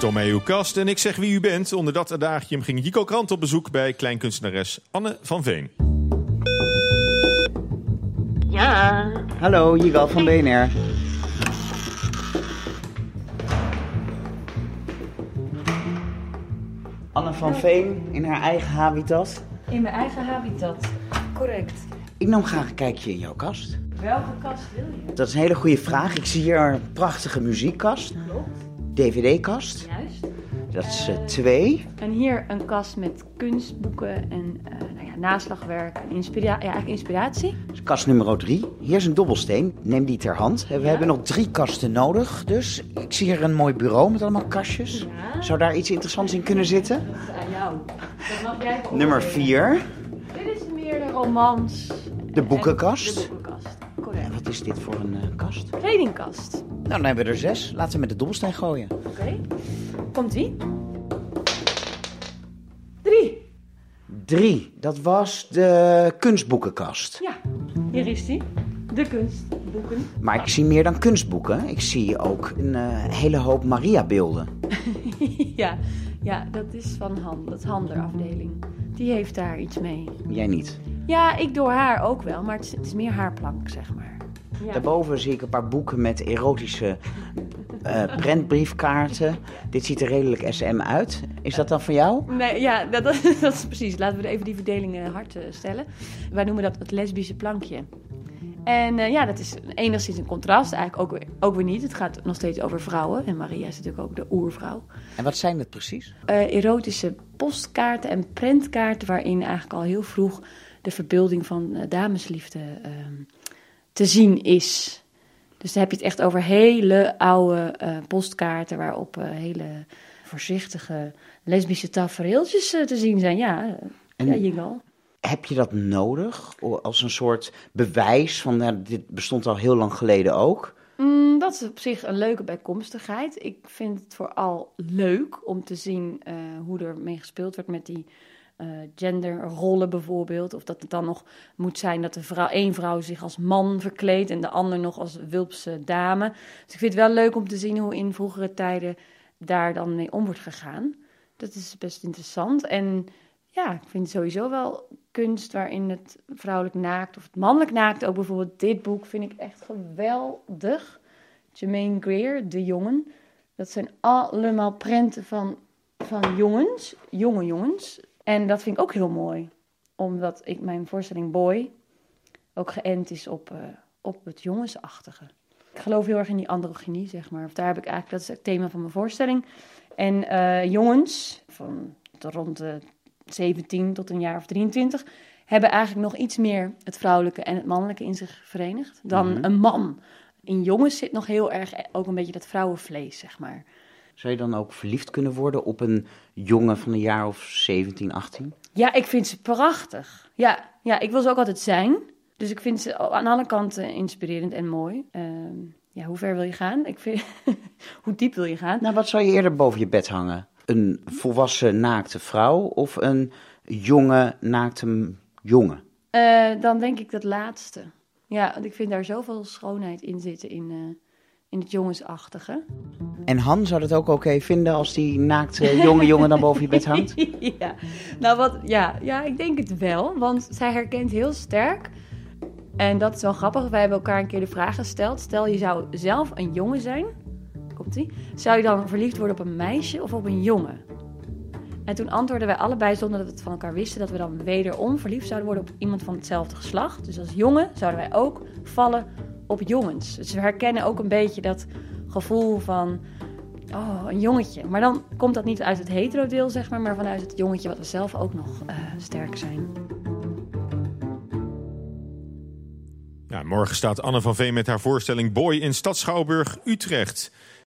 Tomé uw kast en ik zeg wie u bent. Onder dat adagium ging Jico Krant op bezoek bij kleinkunstenares Anne van Veen. Ja, Hallo, Jigal van BNR. Anne van Veen in haar eigen habitat. in mijn eigen habitat. Correct. Ik nam graag een kijkje in jouw kast. Welke kast wil je? Dat is een hele goede vraag. Ik zie hier een prachtige muziekkast, Klopt, dvd-kast. juist. Dat is eh, twee. En hier een kast met kunstboeken en eh, nou ja, naslagwerk en inspira ja, eigenlijk inspiratie. Is kast nummer drie. Hier is een dobbelsteen. Neem die ter hand. We hebben nog drie kasten nodig. Dus ik zie hier een mooi bureau met allemaal kastjes. Zou daar iets interessants in kunnen zitten? Dat is aan jou. Dat mag jij Nummer vier. Dit is meer de romans. De boekenkast. De boekenkast, En correct. wat is dit voor een eh, kast? Kledingkast. Nou, dan hebben we er zes. Laten we met de dobbelsteen gooien. Oké. Komt-ie? Drie. Drie. Dat was de kunstboekenkast. Ja, hier is die. De kunstboeken. Maar ik zie meer dan kunstboeken. Ik zie ook een eh, hele hoop Maria-beelden. ja, ja, dat is van Han, dat handerafdeling. Die heeft daar iets mee. Jij niet. Ja, ik door haar ook wel, maar het is, het is meer haar plank, zeg maar. Ja. Daarboven zie ik een paar boeken met erotische eh prentbriefkaarten. Dit ziet er redelijk SM uit. Is dat dan van jou? Nee, ja, dat, dat, is precies. Laten we even die verdeling eh, hard eh, stellen. Wij noemen dat het lesbische plankje. En ja, dat is enigszins een contrast. Eigenlijk ook, weer- ook weer niet. Het gaat nog steeds over vrouwen. En Maria is natuurlijk ook de oervrouw. En wat zijn het precies? erotische postkaarten en prentkaarten waarin eigenlijk al heel vroeg de verbeelding van damesliefde ehm, te zien is. Dus dan heb je het echt over hele oude eh, postkaarten waarop eh, hele voorzichtige lesbische tafereeltjes eh, te zien zijn. Ja, En- ja Jingle. Heb je dat nodig als een soort bewijs van nou, dit bestond al heel lang geleden ook? Mm, dat is op zich een leuke bijkomstigheid. Ik vind het vooral leuk om te zien hoe er mee gespeeld wordt met die genderrollen bijvoorbeeld. Of dat het dan nog moet zijn dat de vrouw, één vrouw zich als man verkleedt en de ander nog als wulpse dame. Dus ik vind het wel leuk om te zien hoe in vroegere tijden daar dan mee om wordt gegaan. Dat is best interessant. En ja, ik vind sowieso wel kunst waarin het vrouwelijk naakt of het mannelijk naakt, ook bijvoorbeeld dit boek, vind ik echt geweldig. Jermaine Greer, De Jongen. Dat zijn allemaal prenten van, van jongens, jonge jongens. En dat vind ik ook heel mooi, omdat ik mijn voorstelling Boy ook geënt is op, eh, op het jongensachtige. Ik geloof heel erg in die androgynie, zeg maar. Of daar heb ik eigenlijk, dat is het thema van mijn voorstelling. En eh, jongens van rond de 17 tot een jaar of 23 hebben eigenlijk nog iets meer het vrouwelijke en het mannelijke in zich verenigd dan Mhm. een man. In jongens zit nog heel erg ook een beetje dat vrouwenvlees, zeg maar. Zou je dan ook verliefd kunnen worden op een jongen van een jaar of 17, 18? Ja, ik vind ze prachtig. Ja, ja, ik wil ze ook altijd zijn. Dus ik vind ze aan alle kanten inspirerend en mooi. Ehm, ja, hoe ver wil je gaan? Ik vind, hoe diep wil je gaan? Nou, wat zou je eerder boven je bed hangen? Een volwassen naakte vrouw of een jonge naakte jongen? Eh, dan denk ik dat laatste. Ja, want ik vind daar zoveel schoonheid in zitten in, eh, in het jongensachtige. En Han zou dat ook oké vinden als die naakte jonge jongen dan boven je bed hangt? ja, nou wat, ja, ja, ik denk het wel, want zij herkent heel sterk. En dat is wel grappig. Wij hebben elkaar een keer de vraag gesteld. Stel je zou zelf een jongen zijn, komt ie? Zou je dan verliefd worden op een meisje of op een jongen? En toen antwoordden wij allebei zonder dat we het van elkaar wisten dat we dan wederom verliefd zouden worden op iemand van hetzelfde geslacht. Dus als jongen zouden wij ook vallen op jongens. Dus we herkennen ook een beetje dat gevoel van Oh, een jongetje. Maar dan komt dat niet uit het hetero-deel, zeg maar, maar vanuit het jongetje wat we zelf ook nog eh, sterk zijn. Morgen staat Anne van Veen met haar voorstelling Boy in Stad Schouwburg, Utrecht.